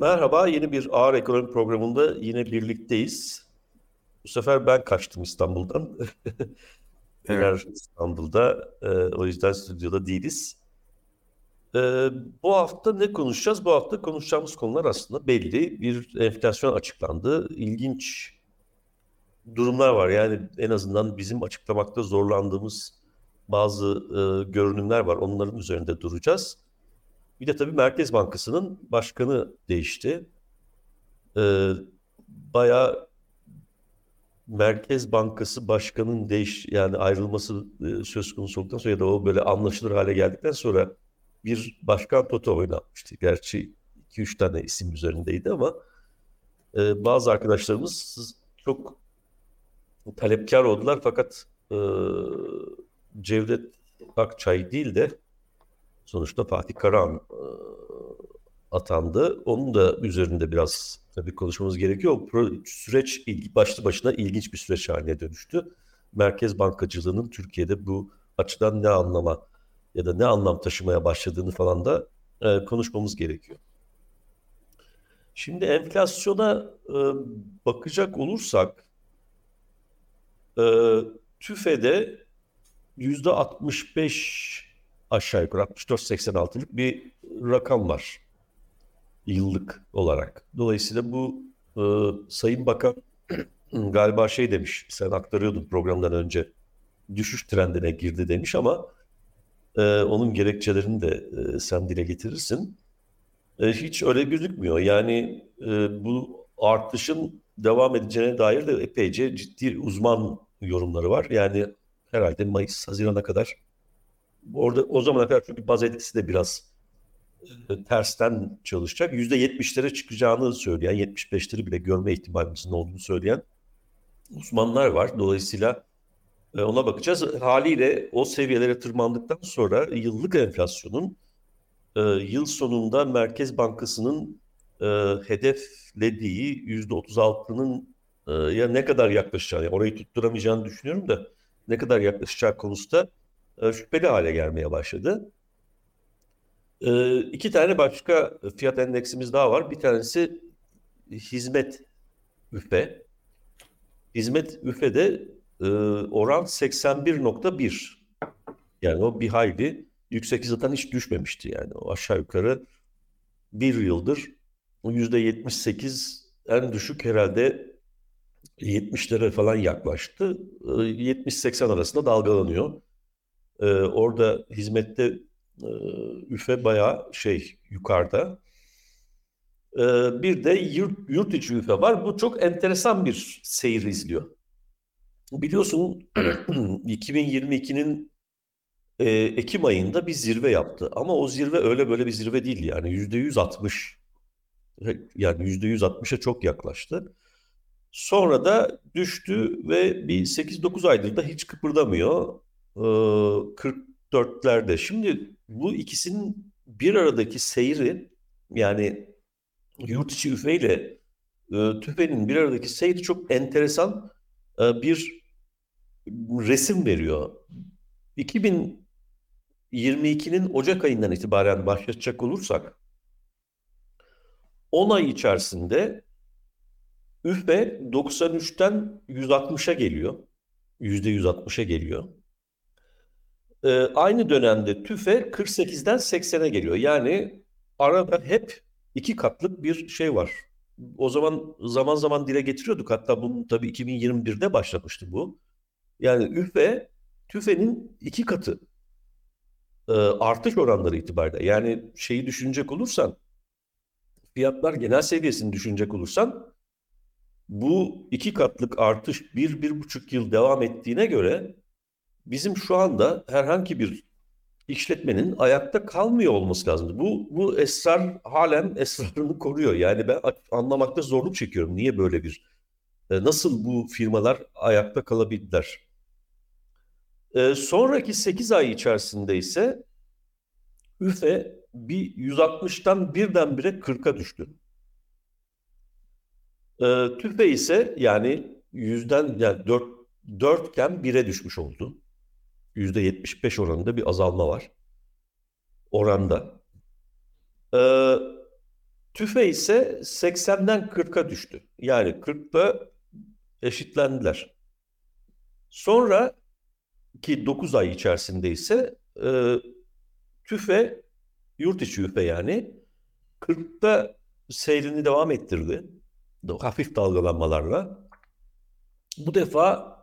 Merhaba, yeni bir Ağır Ekonomi programında yine birlikteyiz. Bu sefer ben kaçtım İstanbul'dan. Evet. İstanbul'da, e, o yüzden stüdyoda değiliz. E, bu hafta ne konuşacağız? Bu hafta konuşacağımız konular aslında belli. Bir enflasyon açıklandı. İlginç durumlar var. Yani en azından bizim açıklamakta zorlandığımız bazı e, görünümler var. Onların üzerinde duracağız. Bir de tabii Merkez Bankası'nın başkanı değişti. Ee, bayağı Merkez Bankası başkanının değiş yani ayrılması e, söz konusu olduktan sonra ya da o böyle anlaşılır hale geldikten sonra bir başkan toto oynatmıştı. Gerçi 2-3 tane isim üzerindeydi ama e, bazı arkadaşlarımız çok talepkar oldular fakat e, Cevdet Akçay değil de sonuçta Fatih Karahan e, atandı. Onun da üzerinde biraz tabii konuşmamız gerekiyor. O süreç başlı başına ilginç bir süreç haline dönüştü. Merkez bankacılığının Türkiye'de bu açıdan ne anlama ya da ne anlam taşımaya başladığını falan da e, konuşmamız gerekiyor. Şimdi enflasyona e, bakacak olursak e, TÜFE'de yüzde 65 aşağı yukarı 64-86'lık bir rakam var yıllık olarak. Dolayısıyla bu e, Sayın Bakan galiba şey demiş, sen aktarıyordun programdan önce düşüş trendine girdi demiş ama e, onun gerekçelerini de e, sen dile getirirsin. E, hiç öyle gözükmüyor. Yani e, bu artışın devam edeceğine dair de epeyce ciddi uzman yorumları var. Yani herhalde Mayıs, Haziran'a kadar orada o zamana kadar çünkü baz etkisi de biraz e, tersten çalışacak. %70'lere çıkacağını söyleyen, 75'leri bile görme ihtimalimizin olduğunu söyleyen uzmanlar var. Dolayısıyla e, ona bakacağız. Haliyle o seviyelere tırmandıktan sonra yıllık enflasyonun e, yıl sonunda Merkez Bankası'nın hedeflediği %36'nın e, ya ne kadar yaklaşacağını, orayı tutturamayacağını düşünüyorum da ne kadar yaklaşacağı konusunda e, şüpheli hale gelmeye başladı. E, iki tane başka fiyat endeksimiz daha var. Bir tanesi hizmet üfe. Hizmet üfede e, oran 81.1. Yani o bir hayli yüksek zaten hiç düşmemişti yani. O aşağı yukarı bir yıldır o %78 en düşük herhalde 70'lere falan yaklaştı. 70-80 arasında dalgalanıyor. Ee, orada hizmette e, üfe bayağı şey yukarıda. Ee, bir de yurt, yurt içi üfe var. Bu çok enteresan bir seyir izliyor. Biliyorsun 2022'nin e, Ekim ayında bir zirve yaptı. Ama o zirve öyle böyle bir zirve değil yani yüzde yüz altmış. Yani yüzde yüz altmışa çok yaklaştı. Sonra da düştü ve bir 8-9 aydır da hiç kıpırdamıyor. Ee, 44'lerde. Şimdi bu ikisinin bir aradaki seyri yani yurt içi üfeyle e, tüfenin bir aradaki seyri çok enteresan e, bir resim veriyor. 2022'nin Ocak ayından itibaren başlayacak olursak 10 ay içerisinde üfe 93'ten 160'a geliyor. %160'a geliyor. Ee, aynı dönemde tüfe 48'den 80'e geliyor. Yani arada hep iki katlık bir şey var. O zaman zaman zaman dile getiriyorduk. Hatta bunu tabii 2021'de başlamıştı bu. Yani üfe tüfenin iki katı e, artış oranları itibariyle. Yani şeyi düşünecek olursan fiyatlar genel seviyesini düşünecek olursan bu iki katlık artış bir, bir buçuk yıl devam ettiğine göre bizim şu anda herhangi bir işletmenin ayakta kalmıyor olması lazım. Bu, bu esrar halen esrarını koruyor. Yani ben anlamakta zorluk çekiyorum. Niye böyle bir, e, nasıl bu firmalar ayakta kalabildiler? E, sonraki 8 ay içerisinde ise üfe bir 160'tan birdenbire 40'a düştü. E, tüfe ise yani yüzden yani 4, 4 iken 1'e düşmüş oldu. %75 oranında bir azalma var. Oranda. Ee, TÜFE ise 80'den 40'a düştü. Yani 40'la eşitlendiler. Sonra ki 9 ay içerisinde ise e, TÜFE, yurt içi üfe yani 40'ta seyrini devam ettirdi. Hafif dalgalanmalarla. Bu defa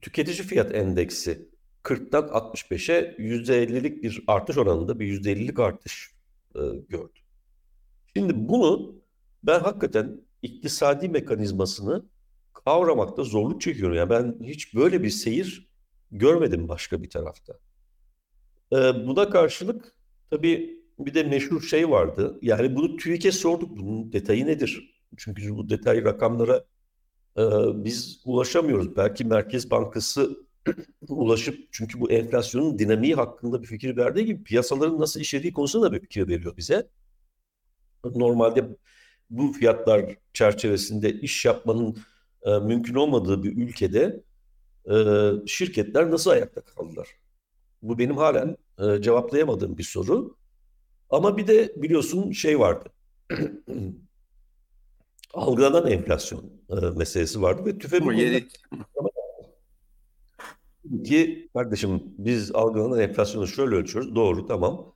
tüketici fiyat endeksi 40'tan 65'e %50'lik bir artış oranında bir %50'lik artış e, gördü. Şimdi bunu ben hakikaten iktisadi mekanizmasını kavramakta zorluk çekiyorum. Yani ben hiç böyle bir seyir görmedim başka bir tarafta. Ee, buna karşılık tabii bir de meşhur şey vardı. Yani bunu TÜİK'e sorduk. Bunun detayı nedir? Çünkü bu detay rakamlara e, biz ulaşamıyoruz. Belki Merkez Bankası ulaşıp çünkü bu enflasyonun dinamiği hakkında bir fikir verdiği gibi piyasaların nasıl işlediği konusunda da bir fikir veriyor bize. Normalde bu fiyatlar çerçevesinde iş yapmanın e, mümkün olmadığı bir ülkede e, şirketler nasıl ayakta kaldılar? Bu benim halen e, cevaplayamadığım bir soru. Ama bir de biliyorsun şey vardı. Algılanan enflasyon e, meselesi vardı ve tüfe bu yeni... ki kardeşim biz algılanan enflasyonu şöyle ölçüyoruz. Doğru tamam.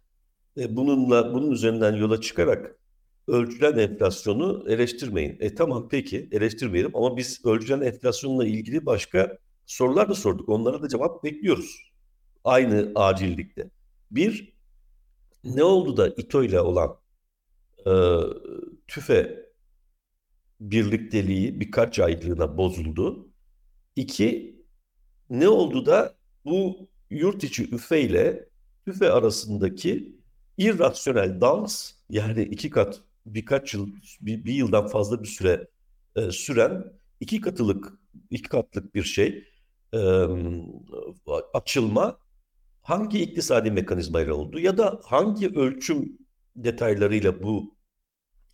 E, bununla bunun üzerinden yola çıkarak ölçülen enflasyonu eleştirmeyin. E tamam peki eleştirmeyelim ama biz ölçülen enflasyonla ilgili başka sorular da sorduk. Onlara da cevap bekliyoruz. Aynı acillikte. Bir, ne oldu da İTO ile olan e, tüfe birlikteliği birkaç aylığına bozuldu. İki, ne oldu da bu yurt içi üfe ile tüfe arasındaki irrasyonel dans yani iki kat birkaç yıl bir, bir yıldan fazla bir süre e, süren iki katılık iki katlık bir şey e, açılma hangi iktisadi mekanizmayla oldu ya da hangi ölçüm detaylarıyla bu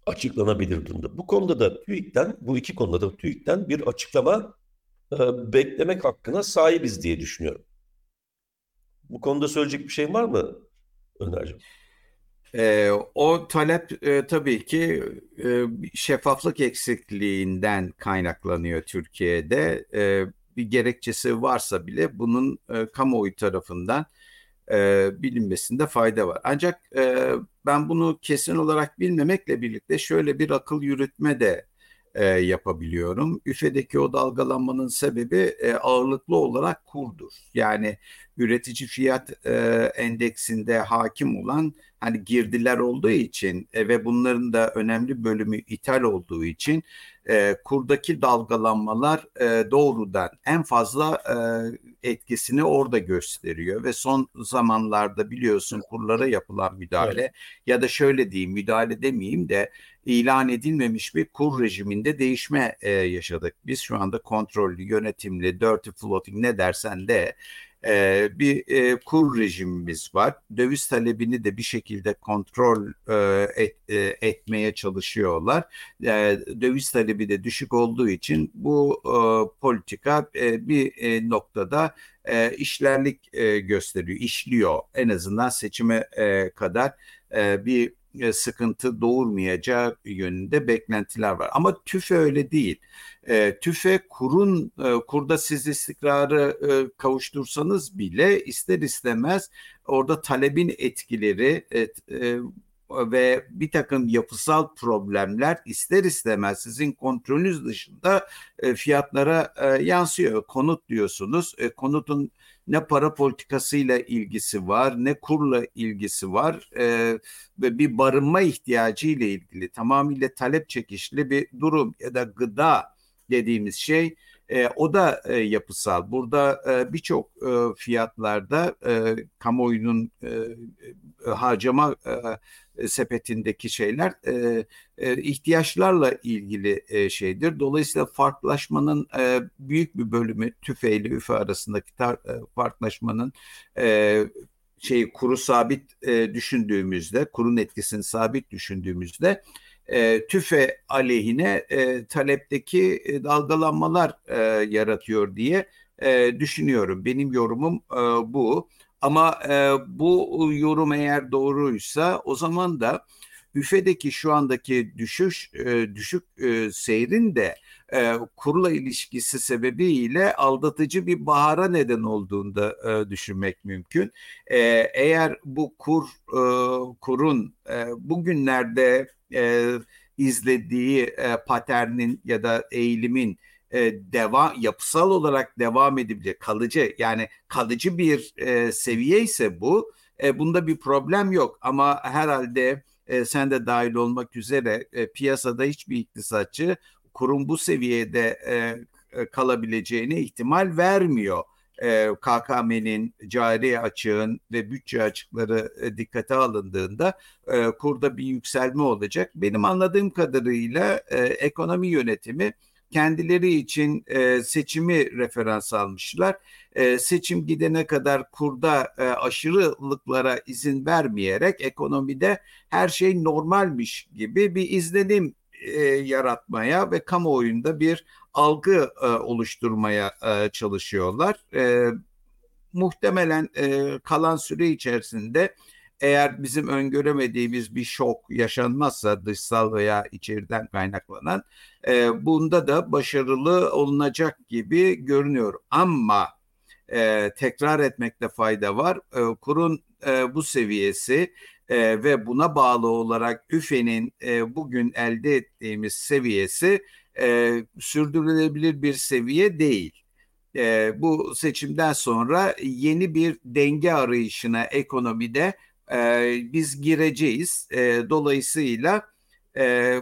açıklanabilir durumda. Bu konuda da TÜİK'ten, bu iki konuda da TÜİK'ten bir açıklama beklemek hakkına sahibiz diye düşünüyorum. Bu konuda söyleyecek bir şey var mı Öner'cim? E, o talep e, tabii ki e, şeffaflık eksikliğinden kaynaklanıyor Türkiye'de. E, bir gerekçesi varsa bile bunun e, kamuoyu tarafından e, bilinmesinde fayda var. Ancak e, ben bunu kesin olarak bilmemekle birlikte şöyle bir akıl yürütme de e, yapabiliyorum. Üfedeki o dalgalanmanın sebebi e, ağırlıklı olarak kurdur. Yani üretici fiyat e, endeksinde hakim olan hani girdiler olduğu için e, ve bunların da önemli bölümü ithal olduğu için e, kurdaki dalgalanmalar e, doğrudan en fazla e, etkisini orada gösteriyor ve son zamanlarda biliyorsun kurlara yapılan müdahale evet. ya da şöyle diyeyim müdahale demeyeyim de ilan edilmemiş bir kur rejiminde değişme e, yaşadık. Biz şu anda kontrollü, yönetimli, dirty floating ne dersen de e, bir e, kur rejimimiz var. Döviz talebini de bir şekilde kontrol e, et, e, etmeye çalışıyorlar. E, döviz talebi de düşük olduğu için bu e, politika e, bir e, noktada e, işlerlik e, gösteriyor, işliyor. En azından seçime e, kadar e, bir e, sıkıntı doğurmayacağı yönünde beklentiler var. Ama TÜFE öyle değil. E, TÜFE kurun e, kurda siz istikrarı e, kavuştursanız bile ister istemez orada talebin etkileri e, e, ve bir takım yapısal problemler ister istemez sizin kontrolünüz dışında e, fiyatlara e, yansıyor. Konut diyorsunuz. E, konutun ne para politikasıyla ilgisi var, ne kurla ilgisi var e, ve bir barınma ihtiyacı ile ilgili tamamıyla talep çekişli bir durum ya da gıda dediğimiz şey e, o da e, yapısal. Burada e, birçok e, fiyatlarda e, kamuoyunun e, harcama e, sepetindeki şeyler e, e, ihtiyaçlarla ilgili e, şeydir. Dolayısıyla farklılaşmanın e, büyük bir bölümü tüfe ile üfe arasındaki e, farklılaşmanın e, şey kuru sabit e, düşündüğümüzde, kurun etkisini sabit düşündüğümüzde e, tüfe aleyhine e, talepteki e, dalgalanmalar e, yaratıyor diye e, düşünüyorum. Benim yorumum e, bu. Ama e, bu yorum eğer doğruysa o zaman da üfedeki şu andaki düşüş e, düşük e, seyrin de e, kurla ilişkisi sebebiyle aldatıcı bir bahara neden olduğunu da e, düşünmek mümkün. E, eğer bu kur e, kurun e, bugünlerde e, izlediği e, paternin ya da eğilimin e, devam yapısal olarak devam edebilecek kalıcı yani kalıcı bir e, seviye ise bu e, bunda bir problem yok ama herhalde e, sen de dahil olmak üzere e, piyasada hiçbir iktisatçı kurum bu seviyede e, e kalabileceğine ihtimal vermiyor. E, KKM'nin cari açığın ve bütçe açıkları e, dikkate alındığında e, kurda bir yükselme olacak. Benim anladığım kadarıyla ekonomi yönetimi kendileri için e, seçimi referans almışlar. E, seçim gidene kadar kurda e, aşırılıklara izin vermeyerek ekonomide her şey normalmiş gibi bir izlenim e, yaratmaya ve kamuoyunda bir algı e, oluşturmaya e, çalışıyorlar. E, muhtemelen e, kalan süre içerisinde eğer bizim öngöremediğimiz bir şok yaşanmazsa dışsal veya içeriden kaynaklanan e, bunda da başarılı olunacak gibi görünüyor. Ama e, tekrar etmekte fayda var. E, kurun e, bu seviyesi e, ve buna bağlı olarak üfenin e, bugün elde ettiğimiz seviyesi e, sürdürülebilir bir seviye değil. E, bu seçimden sonra yeni bir denge arayışına ekonomide e, biz gireceğiz. E, dolayısıyla e,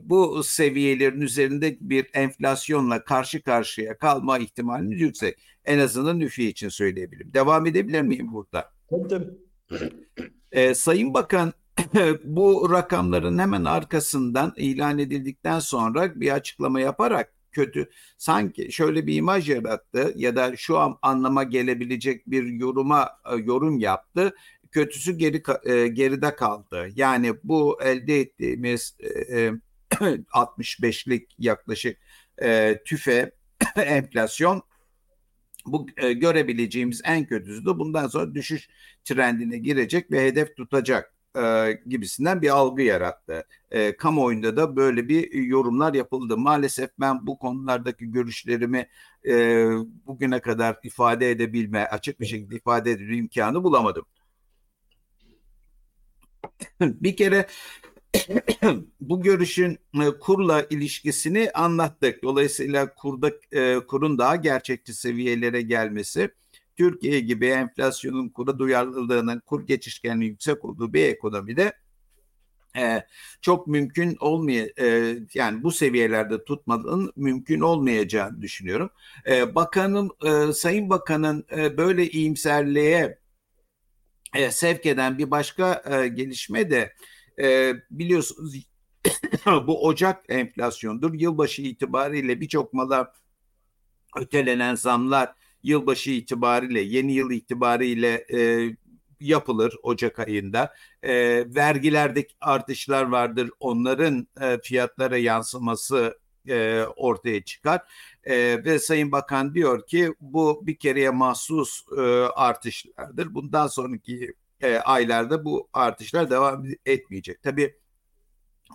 bu seviyelerin üzerinde bir enflasyonla karşı karşıya kalma ihtimalimiz yüksek. En azından nüfi için söyleyebilirim. Devam edebilir miyim burada? Tabii tabii. Ee, Sayın Bakan bu rakamların hemen arkasından ilan edildikten sonra bir açıklama yaparak kötü sanki şöyle bir imaj yarattı ya da şu an anlama gelebilecek bir yoruma e, yorum yaptı. Kötüsü geri e, geride kaldı. Yani bu elde ettiğimiz 65'lik e, yaklaşık tüfe enflasyon bu görebileceğimiz en kötüsü de bundan sonra düşüş trendine girecek ve hedef tutacak e, gibisinden bir algı yarattı. E, kamuoyunda da böyle bir yorumlar yapıldı. Maalesef ben bu konulardaki görüşlerimi e, bugüne kadar ifade edebilme, açık bir şekilde ifade edebilme imkanı bulamadım. bir kere bu görüşün e, kurla ilişkisini anlattık. Dolayısıyla kurda e, kurun daha gerçekçi seviyelere gelmesi Türkiye gibi enflasyonun kura duyarlılığının kur geçişkenliği yüksek olduğu bir ekonomide e, çok mümkün olmaya e, yani bu seviyelerde tutmanın mümkün olmayacağını düşünüyorum. E, bakanım e, Sayın Bakan'ın e, böyle iyimserliğe e, sevk eden bir başka e, gelişme de e, biliyorsunuz bu Ocak enflasyondur. Yılbaşı itibariyle birçok mala ötelenen zamlar yılbaşı itibariyle, yeni yıl itibariyle e, yapılır Ocak ayında. E, vergilerdeki artışlar vardır. Onların e, fiyatlara yansıması e, ortaya çıkar. E, ve Sayın Bakan diyor ki bu bir kereye mahsus e, artışlardır. Bundan sonraki e, aylarda bu artışlar devam etmeyecek. Tabii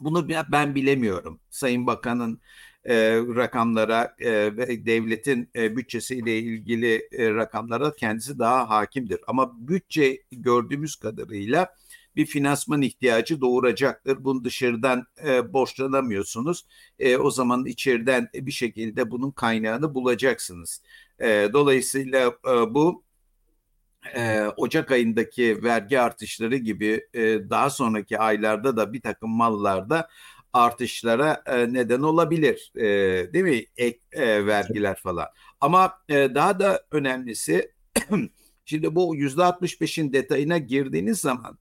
bunu ben bilemiyorum. Sayın Bakan'ın e, rakamlara e, ve devletin e, bütçesiyle ilgili e, rakamlara kendisi daha hakimdir. Ama bütçe gördüğümüz kadarıyla bir finansman ihtiyacı doğuracaktır. Bunu dışarıdan e, borçlanamıyorsunuz. E, o zaman içeriden bir şekilde bunun kaynağını bulacaksınız. E, dolayısıyla e, bu e, Ocak ayındaki vergi artışları gibi e, daha sonraki aylarda da bir takım mallarda artışlara e, neden olabilir. E, değil mi? Ek e, vergiler falan. Ama daha da önemlisi şimdi bu yüzde 65'in detayına girdiğiniz zaman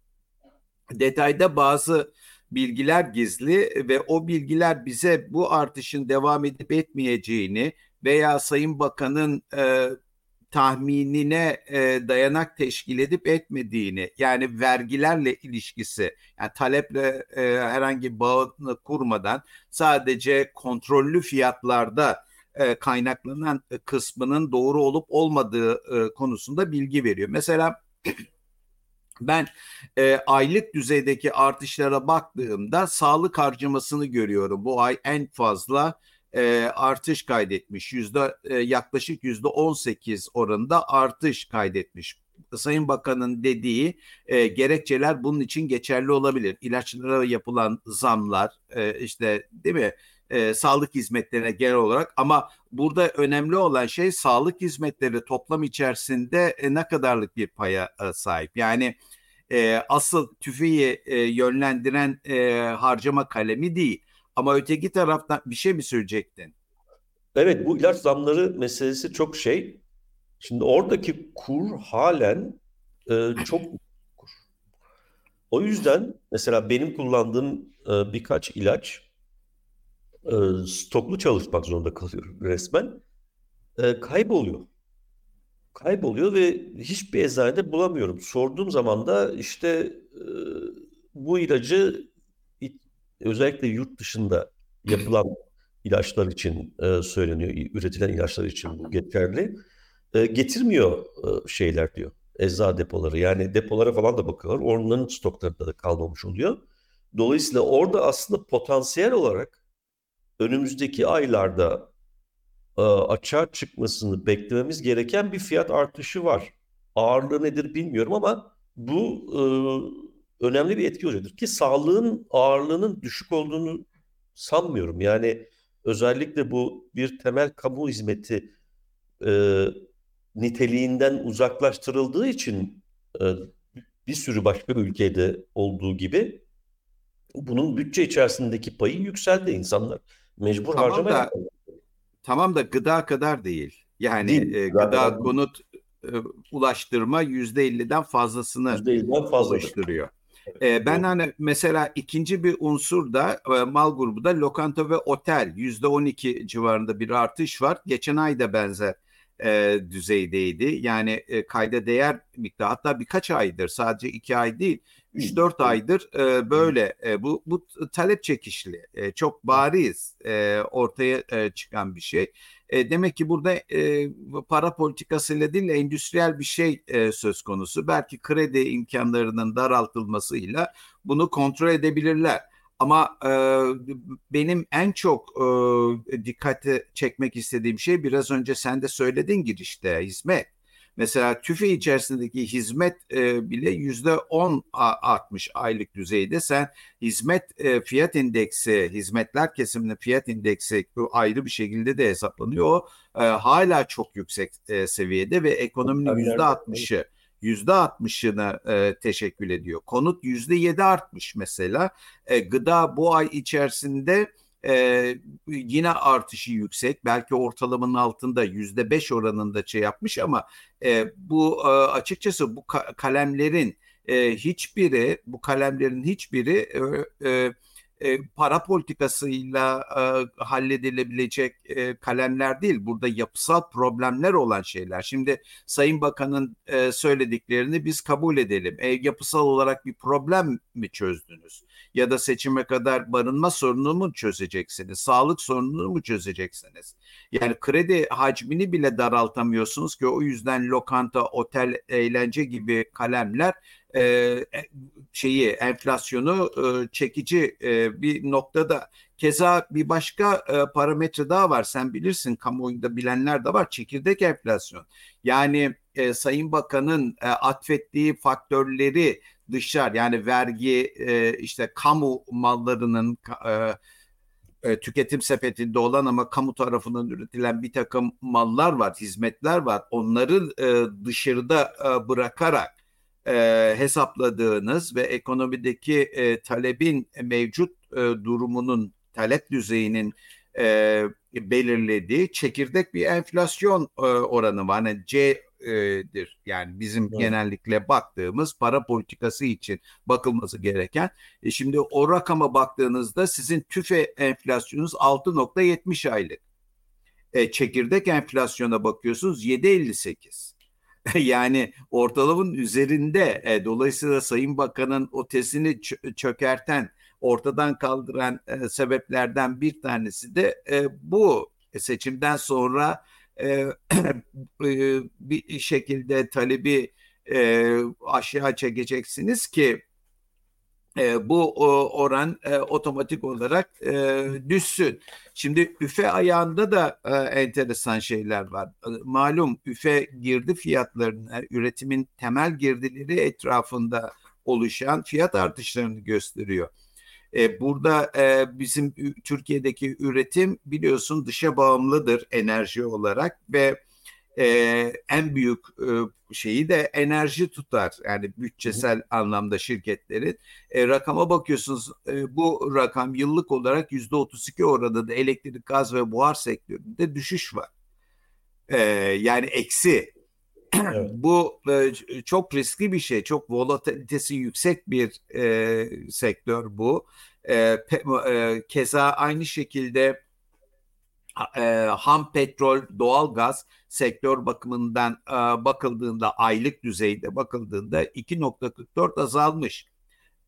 detayda bazı bilgiler gizli ve o bilgiler bize bu artışın devam edip etmeyeceğini veya Sayın Bakan'ın tahminine e, dayanak teşkil edip etmediğini yani vergilerle ilişkisi yani taleple e, herhangi bağını kurmadan sadece kontrollü fiyatlarda e, kaynaklanan kısmının doğru olup olmadığı e, konusunda bilgi veriyor. Mesela Ben e, aylık düzeydeki artışlara baktığımda sağlık harcamasını görüyorum. Bu ay en fazla e, artış kaydetmiş. Yüzde e, yaklaşık yüzde 18 oranında artış kaydetmiş. Sayın Bakan'ın dediği e, gerekçeler bunun için geçerli olabilir. İlaçlara yapılan zamlar, e, işte değil mi? E, sağlık hizmetlerine genel olarak ama burada önemli olan şey sağlık hizmetleri toplam içerisinde e, ne kadarlık bir paya e, sahip. Yani e, asıl tüfeği e, yönlendiren e, harcama kalemi değil. Ama öteki taraftan bir şey mi söyleyecektin? Evet bu ilaç zamları meselesi çok şey. Şimdi oradaki kur halen e, çok kur. O yüzden mesela benim kullandığım e, birkaç ilaç e, stoklu çalışmak zorunda kalıyorum resmen. E, kayboluyor. Kayboluyor ve hiçbir eczanede bulamıyorum. Sorduğum zaman da işte e, bu ilacı özellikle yurt dışında yapılan ilaçlar için e, söyleniyor, üretilen ilaçlar için bu geçerli. E, getirmiyor e, şeyler diyor, eczacı depoları. Yani depolara falan da bakıyorlar. Onların stoklarında da kalmamış oluyor. Dolayısıyla orada aslında potansiyel olarak önümüzdeki aylarda e, açığa çıkmasını beklememiz gereken bir fiyat artışı var. Ağırlığı nedir bilmiyorum ama bu e, önemli bir etki olacaktır. Ki sağlığın ağırlığının düşük olduğunu sanmıyorum. Yani özellikle bu bir temel kamu hizmeti e, niteliğinden uzaklaştırıldığı için e, bir sürü başka ülkede olduğu gibi bunun bütçe içerisindeki payı yükseldi insanlar. Mecbur tamam harcamaya da, Tamam da gıda kadar değil. Yani değil, e, gıda konut e, ulaştırma yüzde 50'den fazlasını %50'den fazla oluşturuyor. E, ben hani mesela ikinci bir unsur da e, mal grubu da lokanta ve otel yüzde on iki civarında bir artış var. Geçen ay da benzer e, düzeydeydi. Yani e, kayda değer miktar hatta birkaç aydır sadece iki ay değil 3-4 aydır e, böyle e, bu bu talep çekişli e, çok bariz e, ortaya e, çıkan bir şey. E, demek ki burada e, para politikasıyla değil endüstriyel bir şey e, söz konusu. Belki kredi imkanlarının daraltılmasıyla bunu kontrol edebilirler. Ama e, benim en çok e, dikkati çekmek istediğim şey biraz önce sen de söyledin girişte hizmet. Mesela TÜFE içerisindeki hizmet e, bile yüzde on artmış aylık düzeyde. Sen hizmet e, fiyat indeksi, hizmetler kesiminin fiyat indeksi ayrı bir şekilde de hesaplanıyor. O e, hala çok yüksek e, seviyede ve ekonominin yüzde altmışı yüzde altmışını e, teşekkül ediyor. Konut yüzde yedi artmış mesela. E, gıda bu ay içerisinde e, yine artışı yüksek. Belki ortalamanın altında yüzde beş oranında şey yapmış ama e, bu e, açıkçası bu ka- kalemlerin e, hiçbiri, bu kalemlerin hiçbiri e, e, e, para politikasıyla e, halledilebilecek e, kalemler değil. Burada yapısal problemler olan şeyler. Şimdi Sayın Bakan'ın e, söylediklerini biz kabul edelim. E, yapısal olarak bir problem mi çözdünüz? Ya da seçime kadar barınma sorununu mu çözeceksiniz? Sağlık sorununu mu çözeceksiniz? Yani kredi hacmini bile daraltamıyorsunuz ki o yüzden lokanta, otel, eğlence gibi kalemler e, e, şeyi enflasyonu e, çekici e, bir noktada. Keza bir başka e, parametre daha var. Sen bilirsin kamuoyunda bilenler de var. Çekirdek enflasyon. Yani e, Sayın Bakan'ın e, atfettiği faktörleri dışlar yani vergi e, işte kamu mallarının e, e, tüketim sepetinde olan ama kamu tarafından üretilen bir takım mallar var, hizmetler var. Onları e, dışarıda e, bırakarak e, hesapladığınız ve ekonomideki e, talebin mevcut e, durumunun talep düzeyinin e, belirlediği çekirdek bir enflasyon e, oranı var. Hani C'dir yani bizim evet. genellikle baktığımız para politikası için bakılması gereken. E şimdi o rakama baktığınızda sizin tüfe enflasyonunuz 6.70 aylık. E, çekirdek enflasyona bakıyorsunuz 7.58. yani ortalamanın üzerinde. E, dolayısıyla Sayın Bakan'ın o tezini çökerten, ortadan kaldıran e, sebeplerden bir tanesi de e, bu seçimden sonra e, e bir şekilde talebi e, aşağı çekeceksiniz ki e, bu oran e, otomatik olarak e, düşsün. Şimdi üfe ayağında da e, enteresan şeyler var. E, malum üfe girdi fiyatlarını, üretimin temel girdileri etrafında oluşan fiyat artışlarını gösteriyor. E, burada e, bizim Türkiye'deki üretim biliyorsun dışa bağımlıdır enerji olarak ve e, en büyük e, şeyi de enerji tutar. Yani bütçesel anlamda şirketlerin. E, rakama bakıyorsunuz e, bu rakam yıllık olarak yüzde 32 oranında elektrik, gaz ve buhar sektöründe düşüş var. E, yani eksi. Evet. bu e, çok riskli bir şey. Çok volatilitesi yüksek bir e, sektör bu. E, pe, e, keza aynı şekilde e, ham petrol, doğal gaz sektör bakımından e, bakıldığında aylık düzeyde bakıldığında 2.44 azalmış.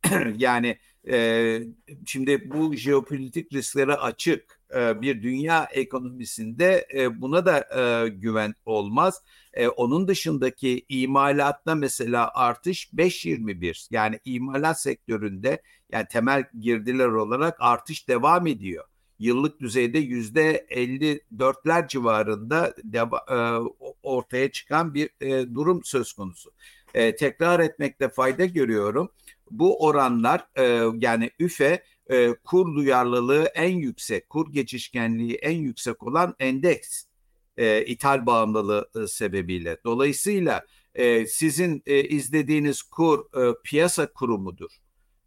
yani e, şimdi bu jeopolitik risklere açık e, bir dünya ekonomisinde e, buna da e, güven olmaz. E, onun dışındaki imalatta mesela artış 5.21 yani imalat sektöründe yani temel girdiler olarak artış devam ediyor yıllık düzeyde yüzde 54'ler civarında e, ortaya çıkan bir e, durum söz konusu. E, tekrar etmekte fayda görüyorum. Bu oranlar yani üfe kur duyarlılığı en yüksek, kur geçişkenliği en yüksek olan endeks ithal bağımlılığı sebebiyle. Dolayısıyla sizin izlediğiniz kur piyasa kuru mudur?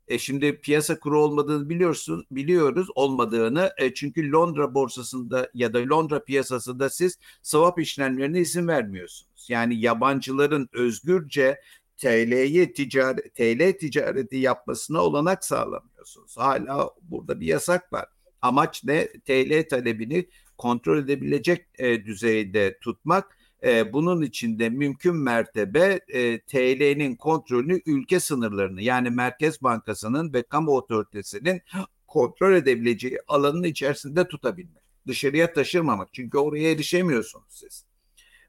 E şimdi piyasa kuru olmadığını biliyorsun, biliyoruz olmadığını. E çünkü Londra borsasında ya da Londra piyasasında siz swap işlemlerine izin vermiyorsunuz. Yani yabancıların özgürce TL'yi ticaret TL ticareti yapmasına olanak sağlamıyorsunuz. Hala burada bir yasak var. Amaç ne? TL talebini kontrol edebilecek e, düzeyde tutmak e, bunun içinde mümkün mertebe e, TL'nin kontrolünü ülke sınırlarını yani Merkez Bankası'nın ve kamu otoritesinin kontrol edebileceği alanın içerisinde tutabilmek. Dışarıya taşırmamak. Çünkü oraya erişemiyorsunuz siz.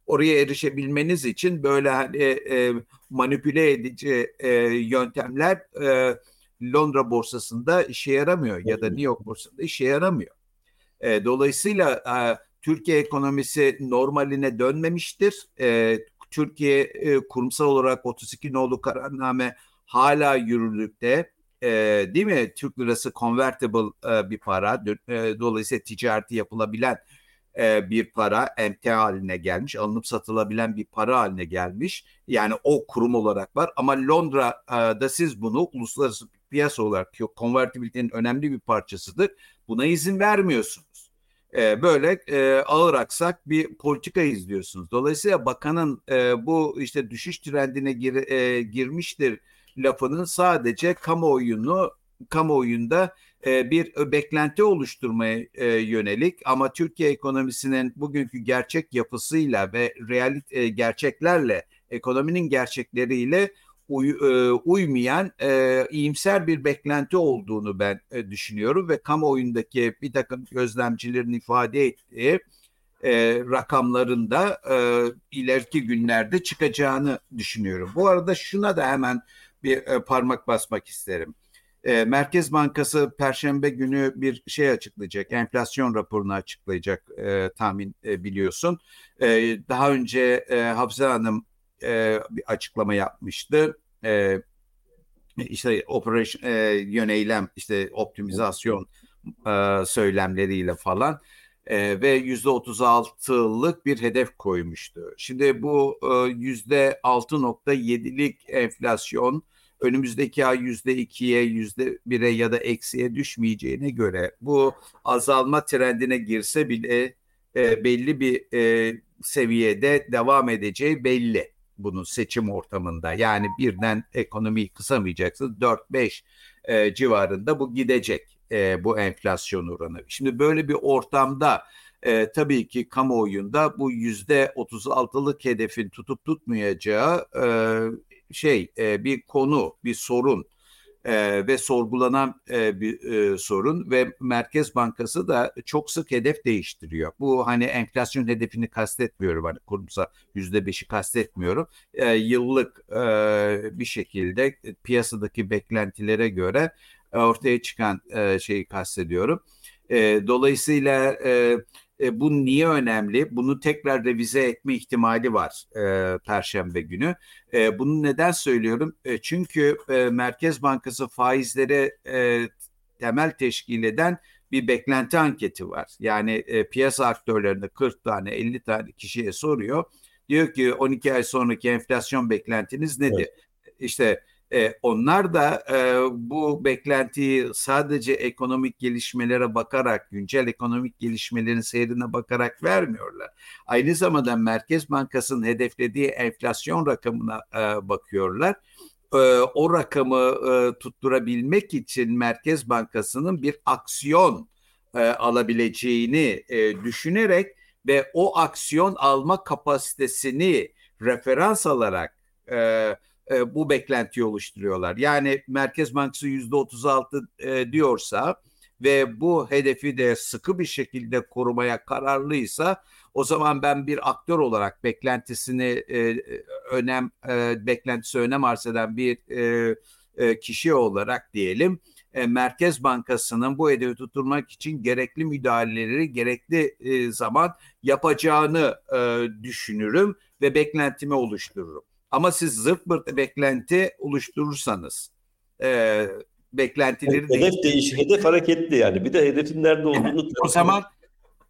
Oraya erişebilmeniz için böyle hani e, manipüle edici e, yöntemler e, Londra borsasında işe yaramıyor ya da New York borsasında işe yaramıyor. E, dolayısıyla e, Türkiye ekonomisi normaline dönmemiştir. E, Türkiye e, kurumsal olarak 32 nolu kararname hala yürürlükte. E, değil mi? Türk lirası convertible e, bir para. E, dolayısıyla ticareti yapılabilen e, bir para emtia haline gelmiş. Alınıp satılabilen bir para haline gelmiş. Yani o kurum olarak var. Ama Londra'da siz bunu uluslararası piyasa olarak konvertibilitenin önemli bir parçasıdır. Buna izin vermiyorsunuz e, böyle e, ağır aksak bir politika izliyorsunuz. Dolayısıyla bakanın e, bu işte düşüş trendine gir, e, girmiştir lafının sadece kamuoyunu kamuoyunda e, bir beklenti oluşturmaya e, yönelik ama Türkiye ekonomisinin bugünkü gerçek yapısıyla ve realit e, gerçeklerle ekonominin gerçekleriyle uy, e, uymayan e, iyimser bir beklenti olduğunu ben e, düşünüyorum ve kamuoyundaki bir takım gözlemcilerin ifade ettiği e, rakamlarında e, ileriki günlerde çıkacağını düşünüyorum. Bu arada şuna da hemen bir e, parmak basmak isterim. E, Merkez Bankası Perşembe günü bir şey açıklayacak, enflasyon raporunu açıklayacak e, tahmin e, biliyorsun. E, daha önce e, Hafıza Hanım e, bir açıklama yapmıştı. E, işte operasyon e, yöneylem, işte optimizasyon e, söylemleriyle falan e, ve yüzde 36'lık bir hedef koymuştu. Şimdi bu yüzde 6.7'lik enflasyon önümüzdeki ay yüzde ikiye, yüzde bire ya da eksiye düşmeyeceğine göre bu azalma trendine girse bile e, belli bir e, seviyede devam edeceği belli bunun seçim ortamında. Yani birden ekonomiyi kısamayacaksınız. 4-5 e, civarında bu gidecek e, bu enflasyon oranı. Şimdi böyle bir ortamda e, tabii ki kamuoyunda bu yüzde 36'lık hedefin tutup tutmayacağı e, şey e, bir konu, bir sorun. E, ve sorgulanan e, bir e, sorun ve Merkez Bankası da çok sık hedef değiştiriyor. Bu hani enflasyon hedefini kastetmiyorum hani kurumsal yüzde beşi kastetmiyorum. E, yıllık e, bir şekilde piyasadaki beklentilere göre ortaya çıkan e, şeyi kastediyorum. E, dolayısıyla e, e, bu niye önemli? Bunu tekrar revize etme ihtimali var e, Perşembe günü. E, bunu neden söylüyorum? E, çünkü e, Merkez Bankası faizlere e, temel teşkil eden bir beklenti anketi var. Yani e, piyasa aktörlerine 40 tane 50 tane kişiye soruyor. Diyor ki 12 ay sonraki enflasyon beklentiniz nedir? Evet. İşte e, onlar da e, bu beklentiyi sadece ekonomik gelişmelere bakarak, güncel ekonomik gelişmelerin seyrine bakarak vermiyorlar. Aynı zamanda Merkez Bankası'nın hedeflediği enflasyon rakamına e, bakıyorlar. O rakamı tutturabilmek için Merkez Bankası'nın bir aksiyon alabileceğini düşünerek ve o aksiyon alma kapasitesini referans alarak e, bu beklentiyi oluşturuyorlar. Yani Merkez Bankası yüzde 36 e, diyorsa ve bu hedefi de sıkı bir şekilde korumaya kararlıysa o zaman ben bir aktör olarak beklentisini e, önem e, beklentisi önem arz eden bir e, e, kişi olarak diyelim e, Merkez Bankası'nın bu hedefi tutturmak için gerekli müdahaleleri gerekli e, zaman yapacağını e, düşünürüm ve beklentimi oluştururum. Ama siz zırt pırt beklenti oluşturursanız e, beklentileri hedef değiş, hedef hareketli yani. Bir de hedefin nerede olduğunu o zaman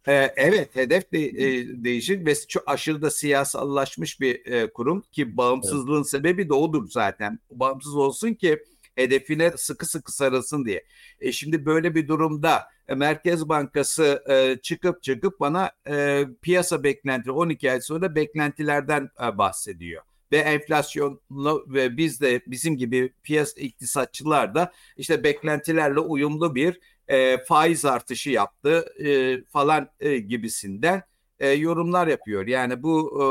e, evet hedef de, e, değişir ve çok aşırı da siyasallaşmış bir e, kurum ki bağımsızlığın evet. sebebi de odur zaten. Bağımsız olsun ki hedefine sıkı sıkı sarılsın diye. E şimdi böyle bir durumda e, Merkez Bankası e, çıkıp çıkıp bana e, piyasa beklenti 12 ay sonra beklentilerden e, bahsediyor ve enflasyonlu ve biz de bizim gibi piyasa iktisatçılar da işte beklentilerle uyumlu bir e, faiz artışı yaptı e, falan e, gibisinden e, yorumlar yapıyor. Yani bu e,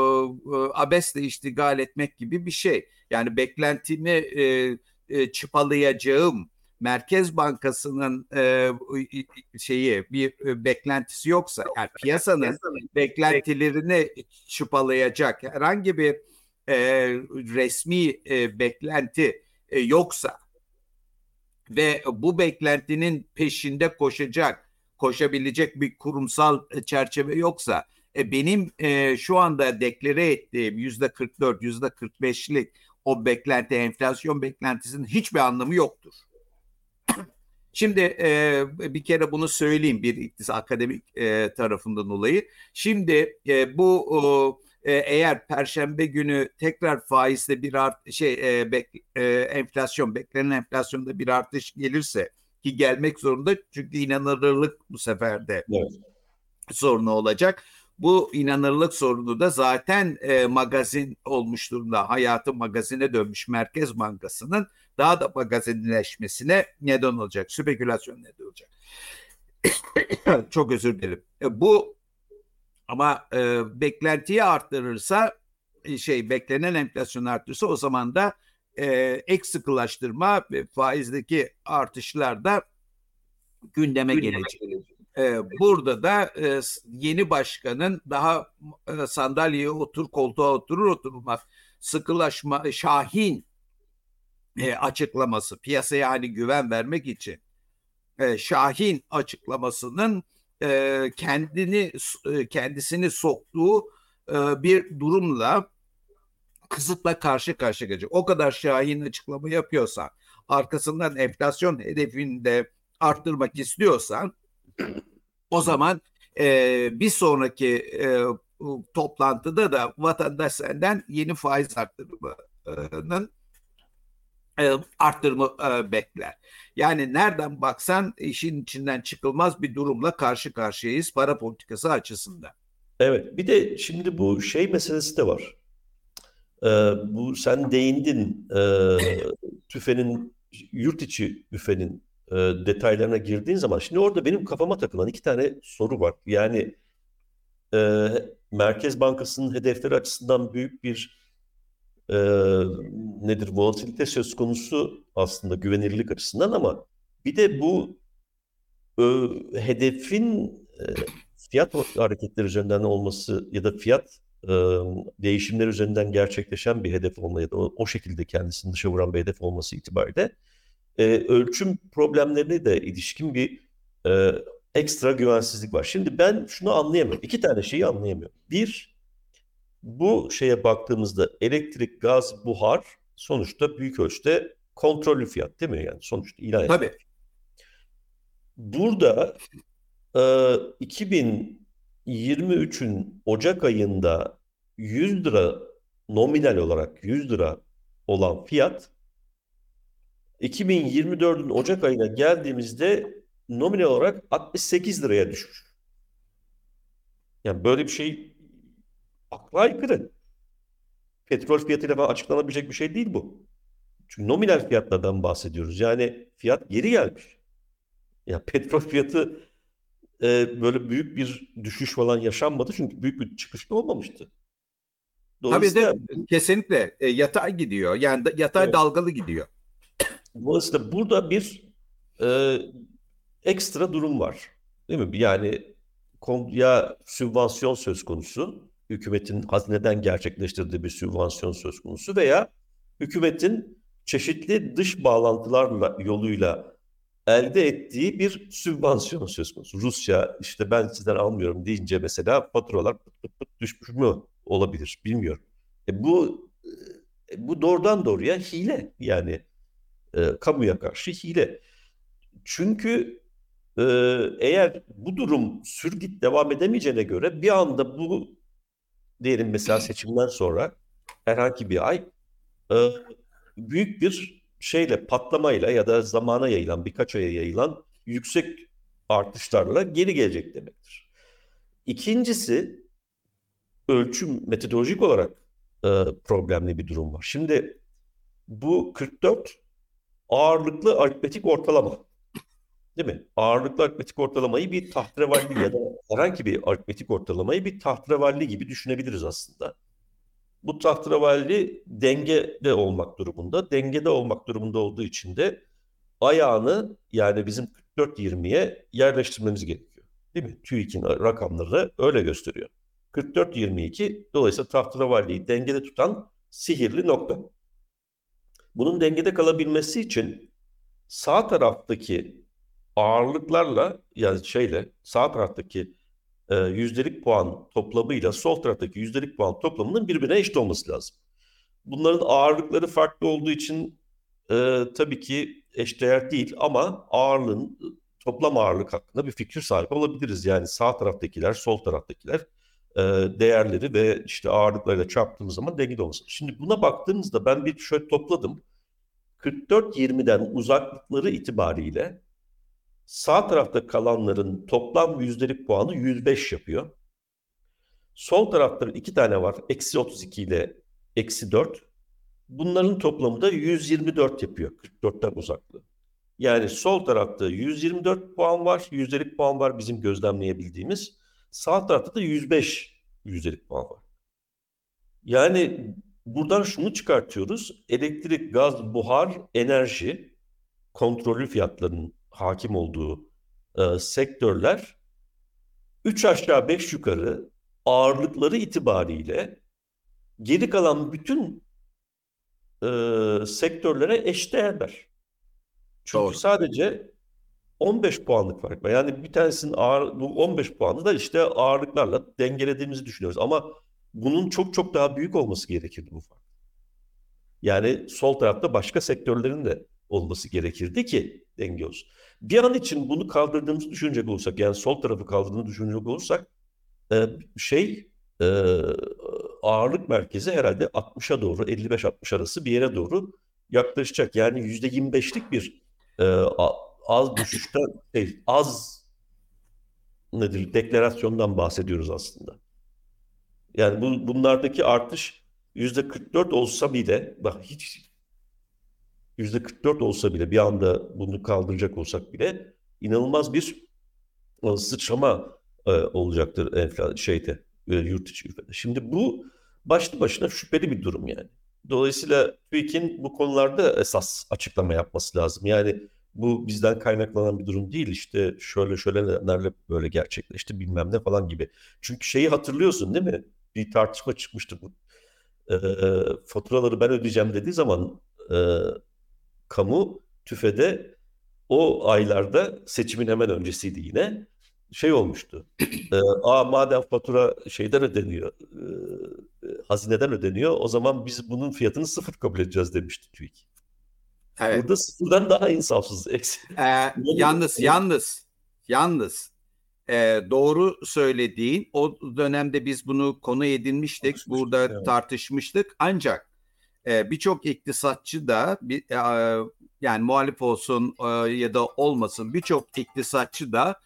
e, abesle iştigal etmek gibi bir şey. Yani beklentimi e, e, çıpalayacağım Merkez Bankası'nın e, şeyi bir e, beklentisi yoksa yani piyasanın beklentilerini çıpalayacak herhangi bir e, resmi e, beklenti e, yoksa ve bu beklentinin peşinde koşacak, koşabilecek bir kurumsal çerçeve yoksa e, benim e, şu anda deklare ettiğim yüzde 44, yüzde 45'lik o beklenti, enflasyon beklentisinin hiçbir anlamı yoktur. Şimdi e, bir kere bunu söyleyeyim bir iktisat akademik e, tarafından dolayı. Şimdi e, bu e, eğer perşembe günü tekrar faizde bir art şey e, bek, e, enflasyon beklenen enflasyonda bir artış gelirse ki gelmek zorunda çünkü inanılırlık bu sefer de evet. sorunu olacak. Bu inanırlık sorunu da zaten e, magazin olmuş durumda. Hayatı magazine dönmüş Merkez Bankası'nın daha da magazinleşmesine neden olacak. Spekülasyon neden olacak. Çok özür dilerim. E, bu ama e, beklentiyi arttırırsa e, şey beklenen enflasyon arttırırsa o zaman da e, ek sıkılaştırma ve faizdeki artışlar da gündeme, gündeme gelecek. gelecek. E, burada da e, yeni başkanın daha e, sandalyeye otur koltuğa oturur oturmaz sıkılaşma şahin e, açıklaması piyasaya hani güven vermek için e, şahin açıklamasının e, kendini e, kendisini soktuğu e, bir durumla kısıtla karşı karşıya gelecek. O kadar şahin açıklama yapıyorsan, arkasından enflasyon hedefini de arttırmak istiyorsan o zaman e, bir sonraki e, toplantıda da vatandaş senden yeni faiz arttırımının e, arttırma e, bekler. Yani nereden baksan işin içinden çıkılmaz bir durumla karşı karşıyayız para politikası açısından. Evet bir de şimdi bu şey meselesi de var. Ee, bu sen değindin e, tüfenin yurt içi büfenin e, detaylarına girdiğin zaman şimdi orada benim kafama takılan iki tane soru var. Yani e, Merkez Bankası'nın hedefleri açısından büyük bir e, nedir volatilite söz konusu aslında güvenirlik açısından ama bir de bu e, hedefin e, fiyat hareketleri üzerinden olması ya da fiyat e, değişimleri üzerinden gerçekleşen bir hedef olma ya da o, o şekilde kendisini dışa vuran bir hedef olması itibariyle e, ölçüm problemlerine de ilişkin bir e, ekstra güvensizlik var. Şimdi ben şunu anlayamıyorum. İki tane şeyi anlayamıyorum. Bir, bu şeye baktığımızda elektrik, gaz, buhar sonuçta büyük ölçüde kontrollü fiyat değil mi? Yani sonuçta ilan. Tabii. Burada e, 2023'ün Ocak ayında 100 lira nominal olarak 100 lira olan fiyat 2024'ün Ocak ayına geldiğimizde nominal olarak 68 liraya düşmüş. Yani böyle bir şey akla aykırı. Petrol fiyatıyla açıklanabilecek bir şey değil bu. Çünkü nominal fiyatlardan bahsediyoruz. Yani fiyat geri gelmiş. Ya petrol fiyatı e, böyle büyük bir düşüş falan yaşanmadı çünkü büyük bir çıkış da olmamıştı. Tabii de kesinlikle e, yatay gidiyor. Yani yatay Evet. dalgalı gidiyor. dolayısıyla burada bir e, ekstra durum var. Değil mi? Yani ya sübvansiyon söz konusu, hükümetin hazineden gerçekleştirdiği bir sübvansiyon söz konusu veya hükümetin çeşitli dış bağlantılarla yoluyla elde ettiği bir sübvansiyon söz konusu. Rusya işte ben sizden almıyorum deyince mesela faturalar pıt pıt pıt düşmüş mü olabilir bilmiyorum. E bu e, bu doğrudan doğruya hile yani e, kamuya karşı hile. Çünkü e, eğer bu durum sürgüt devam edemeyeceğine göre bir anda bu diyelim mesela seçimden sonra herhangi bir ay e, büyük bir şeyle patlamayla ya da zamana yayılan birkaç aya yayılan yüksek artışlarla geri gelecek demektir. İkincisi ölçüm metodolojik olarak e, problemli bir durum var. Şimdi bu 44 ağırlıklı aritmetik ortalama. Değil mi? Ağırlıklı aritmetik ortalamayı bir tahterevalli ya da herhangi bir aritmetik ortalamayı bir tahterevalli gibi düşünebiliriz aslında. Bu tahterevalli dengede olmak durumunda. Dengede olmak durumunda olduğu için de ayağını yani bizim 44-20'ye yerleştirmemiz gerekiyor. Değil mi? TÜİK'in rakamları öyle gösteriyor. 44-22 dolayısıyla tahterevalliyi dengede tutan sihirli nokta. Bunun dengede kalabilmesi için sağ taraftaki ağırlıklarla yani şeyle sağ taraftaki e, yüzdelik puan toplamıyla sol taraftaki yüzdelik puan toplamının birbirine eşit olması lazım. Bunların ağırlıkları farklı olduğu için e, tabii ki eşdeğer değil ama ağırlığın toplam ağırlık hakkında bir fikir sahibi olabiliriz. Yani sağ taraftakiler, sol taraftakiler e, değerleri ve işte ağırlıklarıyla çarptığımız zaman dengede olması. Şimdi buna baktığımızda ben bir şöyle topladım. 44-20'den uzaklıkları itibariyle sağ tarafta kalanların toplam yüzdelik puanı 105 yapıyor. Sol tarafta iki tane var. Eksi 32 ile eksi 4. Bunların toplamı da 124 yapıyor 44'ten uzaklığı. Yani sol tarafta 124 puan var, yüzdelik puan var bizim gözlemleyebildiğimiz. Sağ tarafta da 105 yüzdelik puan var. Yani buradan şunu çıkartıyoruz. Elektrik, gaz, buhar, enerji kontrollü fiyatların hakim olduğu e, sektörler 3 aşağı 5 yukarı ağırlıkları itibariyle geri kalan bütün e, sektörlere eşdeğerler. Çünkü Doğru. sadece 15 puanlık fark var. Yani bir tanesinin ağır, bu 15 puanı da işte ağırlıklarla dengelediğimizi düşünüyoruz. Ama bunun çok çok daha büyük olması gerekirdi bu fark. Yani sol tarafta başka sektörlerin de olması gerekirdi ki denge olsun. Bir an için bunu kaldırdığımızı düşünecek olursak, yani sol tarafı kaldırdığını düşünecek olursak, e, şey e, ağırlık merkezi herhalde 60'a doğru, 55-60 arası bir yere doğru yaklaşacak. Yani %25'lik bir e, az düşüşten, şey, az nedir, deklarasyondan bahsediyoruz aslında. Yani bu, bunlardaki artış %44 olsa bile, bak hiç %44 olsa bile bir anda bunu kaldıracak olsak bile inanılmaz bir e, sıçrama e, olacaktır enflasyon şeyde e, yurt içi. Şimdi bu başlı başına şüpheli bir durum yani. Dolayısıyla TÜİK'in bu konularda esas açıklama yapması lazım. Yani bu bizden kaynaklanan bir durum değil işte şöyle şöyle nelerle böyle gerçekleşti bilmem ne falan gibi. Çünkü şeyi hatırlıyorsun değil mi? Bir tartışma çıkmıştı bu. E, faturaları ben ödeyeceğim dediği zaman e, kamu TÜFE'de o aylarda seçimin hemen öncesiydi yine şey olmuştu. E, Aa madem fatura şeyden ödeniyor, e, hazineden ödeniyor, o zaman biz bunun fiyatını sıfır kabul edeceğiz demişti TÜİK. Evet. Burada sıfırdan daha insafsız. Ee, yalnız, yalnız, yalnız e, doğru söylediğin o dönemde biz bunu konu edinmiştik, burada evet. tartışmıştık. Ancak e, birçok iktisatçı da bir, e, yani muhalif olsun e, ya da olmasın birçok iktisatçı da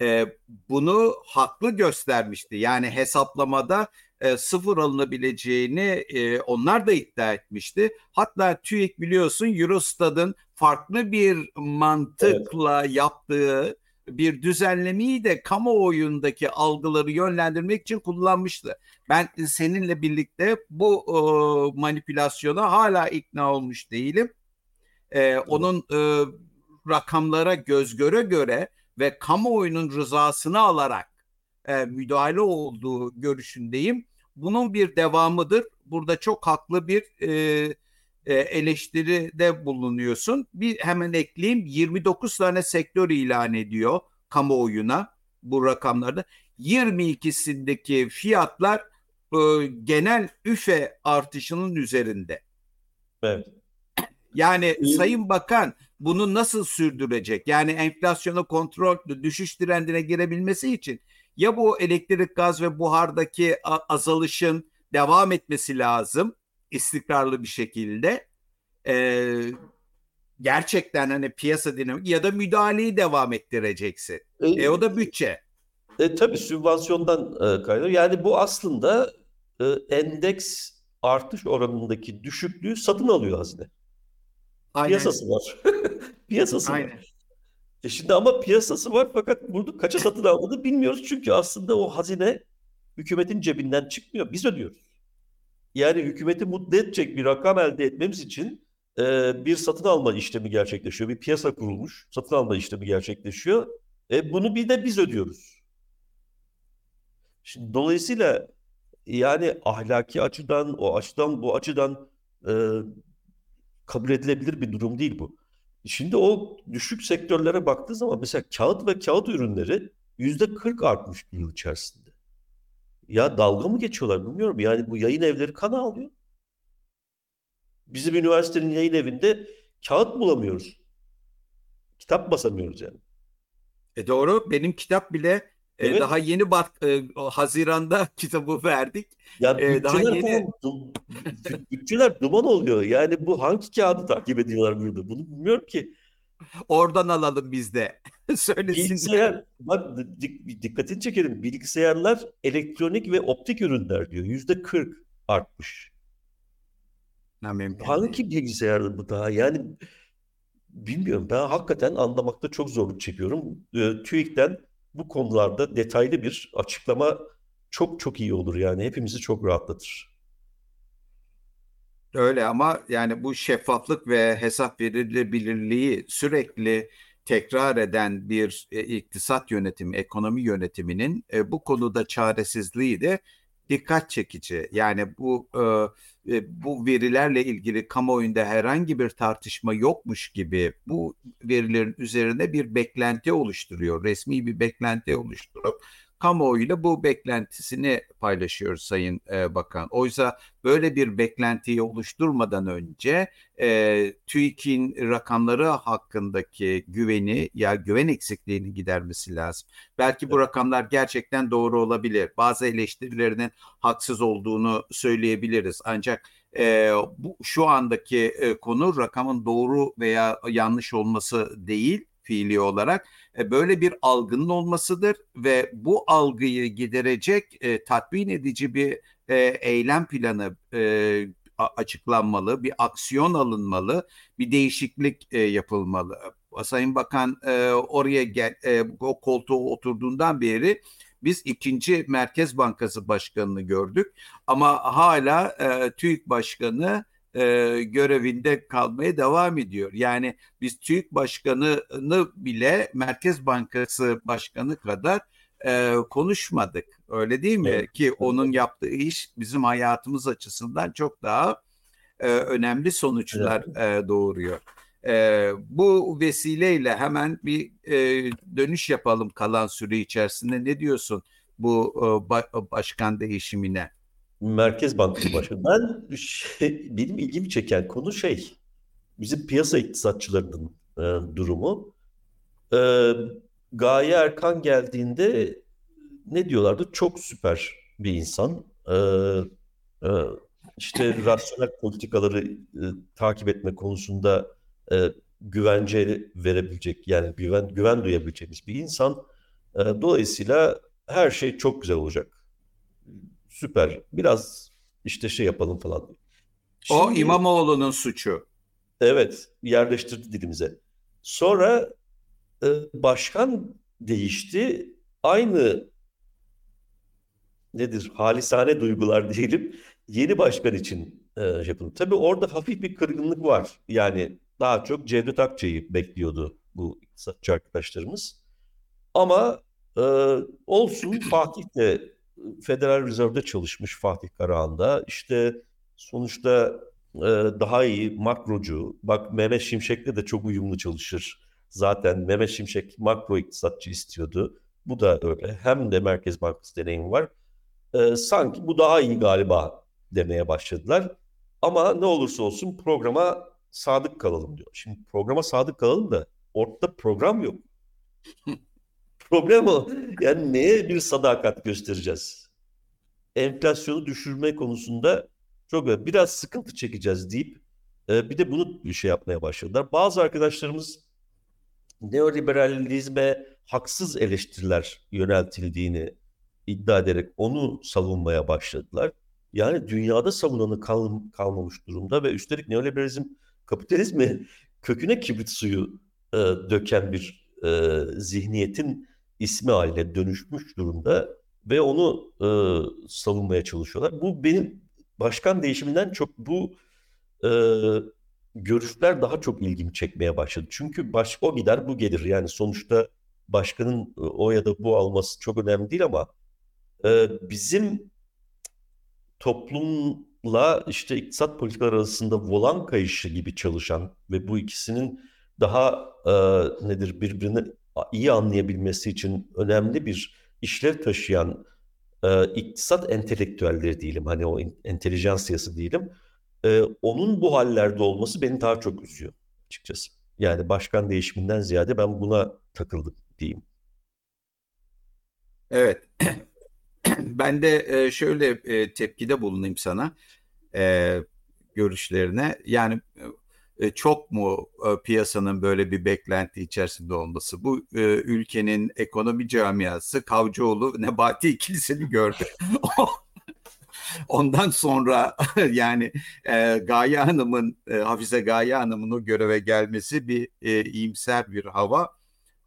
e, bunu haklı göstermişti. Yani hesaplamada e, sıfır alınabileceğini e, onlar da iddia etmişti. Hatta TÜİK biliyorsun Eurostat'ın farklı bir mantıkla evet. yaptığı bir düzenlemeyi de kamuoyundaki algıları yönlendirmek için kullanmıştı. Ben seninle birlikte bu e, manipülasyona hala ikna olmuş değilim. E, onun e, rakamlara göz göre göre ve kamuoyunun rızasını alarak e, müdahale olduğu görüşündeyim. Bunun bir devamıdır. Burada çok haklı bir e, e, eleştiride bulunuyorsun. Bir hemen ekleyeyim 29 tane sektör ilan ediyor kamuoyuna bu rakamlarda. 22'sindeki fiyatlar e, genel üfe artışının üzerinde. Evet. Yani Sayın Bakan bunu nasıl sürdürecek? Yani enflasyonu kontrol düşüş trendine girebilmesi için ya bu elektrik, gaz ve buhardaki azalışın devam etmesi lazım istikrarlı bir şekilde. Ee, gerçekten hani piyasa dinamik ya da müdahaleyi devam ettireceksin. E, e o da bütçe. E, tabii sübvansiyondan e, kaynıyor. Yani bu aslında e, endeks artış oranındaki düşüklüğü satın alıyor hazine. Aynen. Piyasası var. piyasası Aynen. var. E şimdi ama piyasası var fakat burada kaça satın aldığını bilmiyoruz. Çünkü aslında o hazine hükümetin cebinden çıkmıyor. Biz ödüyoruz. Yani hükümeti mutlu edecek bir rakam elde etmemiz için e, bir satın alma işlemi gerçekleşiyor. Bir piyasa kurulmuş. Satın alma işlemi gerçekleşiyor. E, bunu bir de biz ödüyoruz. Şimdi dolayısıyla yani ahlaki açıdan, o açıdan, bu açıdan e, kabul edilebilir bir durum değil bu. Şimdi o düşük sektörlere baktığı zaman mesela kağıt ve kağıt ürünleri yüzde 40 artmış bir yıl içerisinde. Ya dalga mı geçiyorlar bilmiyorum. Yani bu yayın evleri kan alıyor. Bizim üniversitenin yayın evinde kağıt bulamıyoruz. Kitap basamıyoruz yani. E doğru. Benim kitap bile e, daha yeni bak e, Haziran'da kitabı verdik. Ya e, daha yeni bütçeler duman oluyor. Yani bu hangi kağıdı takip ediyorlar burada? Bunu bilmiyorum ki. Oradan alalım biz de. Söylesinler. Bilgisayar, bak dik, dikkatini çekelim. Bilgisayarlar elektronik ve optik ürünler diyor. Yüzde 40 artmış. Hangi bilgisayardı bu daha? Yani bilmiyorum. Ben hakikaten anlamakta çok zorluk çekiyorum. E, TÜİK'ten bu konularda detaylı bir açıklama çok çok iyi olur yani hepimizi çok rahatlatır. Öyle ama yani bu şeffaflık ve hesap verilebilirliği sürekli tekrar eden bir e, iktisat yönetimi, ekonomi yönetiminin e, bu konuda çaresizliği de dikkat çekici. Yani bu e, e, bu verilerle ilgili kamuoyunda herhangi bir tartışma yokmuş gibi bu verilerin üzerine bir beklenti oluşturuyor. Resmi bir beklenti oluşturup kamuoyuyla bu beklentisini paylaşıyor Sayın e, Bakan. Oysa böyle bir beklentiyi oluşturmadan önce e, TÜİK'in rakamları hakkındaki güveni ya güven eksikliğini gidermesi lazım. Belki bu rakamlar gerçekten doğru olabilir. Bazı eleştirilerinin haksız olduğunu söyleyebiliriz. Ancak e, bu şu andaki e, konu rakamın doğru veya yanlış olması değil fiili olarak e, böyle bir algının olmasıdır ve bu algıyı giderecek e, tatmin edici bir e, eylem planı e, açıklanmalı, bir aksiyon alınmalı, bir değişiklik e, yapılmalı. Sayın Bakan e, oraya gel, e, o koltuğa oturduğundan beri biz ikinci Merkez Bankası Başkanı'nı gördük ama hala e, TÜİK Başkanı e, görevinde kalmaya devam ediyor. Yani biz TÜİK Başkanı'nı bile Merkez Bankası Başkanı kadar e, konuşmadık. Öyle değil mi? Evet. Ki onun yaptığı iş bizim hayatımız açısından çok daha e, önemli sonuçlar evet. e, doğuruyor. E, bu vesileyle hemen bir e, dönüş yapalım kalan süre içerisinde. Ne diyorsun bu e, ba- başkan değişimine? Merkez Bankası Başkanı. Ben şey, benim ilgimi çeken konu şey, bizim piyasa iktisatçılarının e, durumu. E, Gaye Erkan geldiğinde ne diyorlardı? Çok süper bir insan. E, e, işte rasyonel politikaları e, takip etme konusunda e, güvence verebilecek, yani güven güven duyabileceğimiz bir insan. E, dolayısıyla her şey çok güzel olacak süper. Biraz işte şey yapalım falan. Şimdi, o İmamoğlu'nun suçu. Evet, yerleştirdi dilimize. Sonra e, başkan değişti. Aynı nedir halisane duygular diyelim yeni başkan için e, yapıldı. Tabii orada hafif bir kırgınlık var. Yani daha çok Cevdet Akçay'ı bekliyordu bu iktisatçı arkadaşlarımız. Ama e, olsun Fatih de Federal Reserve'de çalışmış Fatih Karahan'da. İşte sonuçta e, daha iyi makrocu. Bak Mehmet Şimşek'le de çok uyumlu çalışır. Zaten Mehmet Şimşek makro iktisatçı istiyordu. Bu da öyle. Hem de Merkez Bankası deneyimi var. E, sanki bu daha iyi galiba demeye başladılar. Ama ne olursa olsun programa sadık kalalım diyor. Şimdi programa sadık kalalım da ortada program yok. Problem o. Yani neye bir sadakat göstereceğiz? Enflasyonu düşürme konusunda çok biraz sıkıntı çekeceğiz deyip e, bir de bunu bir şey yapmaya başladılar. Bazı arkadaşlarımız neoliberalizme haksız eleştiriler yöneltildiğini iddia ederek onu savunmaya başladılar. Yani dünyada savunanı kal kalmamış durumda ve üstelik neoliberalizm kapitalizmi köküne kibrit suyu e, döken bir e, zihniyetin ismi haline dönüşmüş durumda ve onu e, savunmaya çalışıyorlar. Bu benim başkan değişiminden çok bu e, görüşler daha çok ilgimi çekmeye başladı. Çünkü baş, o gider bu gelir. Yani sonuçta başkanın e, o ya da bu alması çok önemli değil ama e, bizim toplumla işte iktisat politikaları arasında volan kayışı gibi çalışan ve bu ikisinin daha e, nedir birbirini iyi anlayabilmesi için önemli bir işlev taşıyan e, iktisat entelektüelleri diyelim hani o entelijansiyası diyelim e, onun bu hallerde olması beni daha çok üzüyor açıkçası. Yani başkan değişiminden ziyade ben buna takıldım diyeyim. Evet. ben de e, şöyle e, tepkide bulunayım sana e, görüşlerine. Yani e, çok mu e, piyasanın böyle bir beklenti içerisinde olması? Bu e, ülkenin ekonomi camiası Kavcıoğlu Nebati ikilisini gördü. Ondan sonra yani e, Gaye Hanım'ın, e, Hafize Gaye Hanım'ın o göreve gelmesi bir e, iyimser bir hava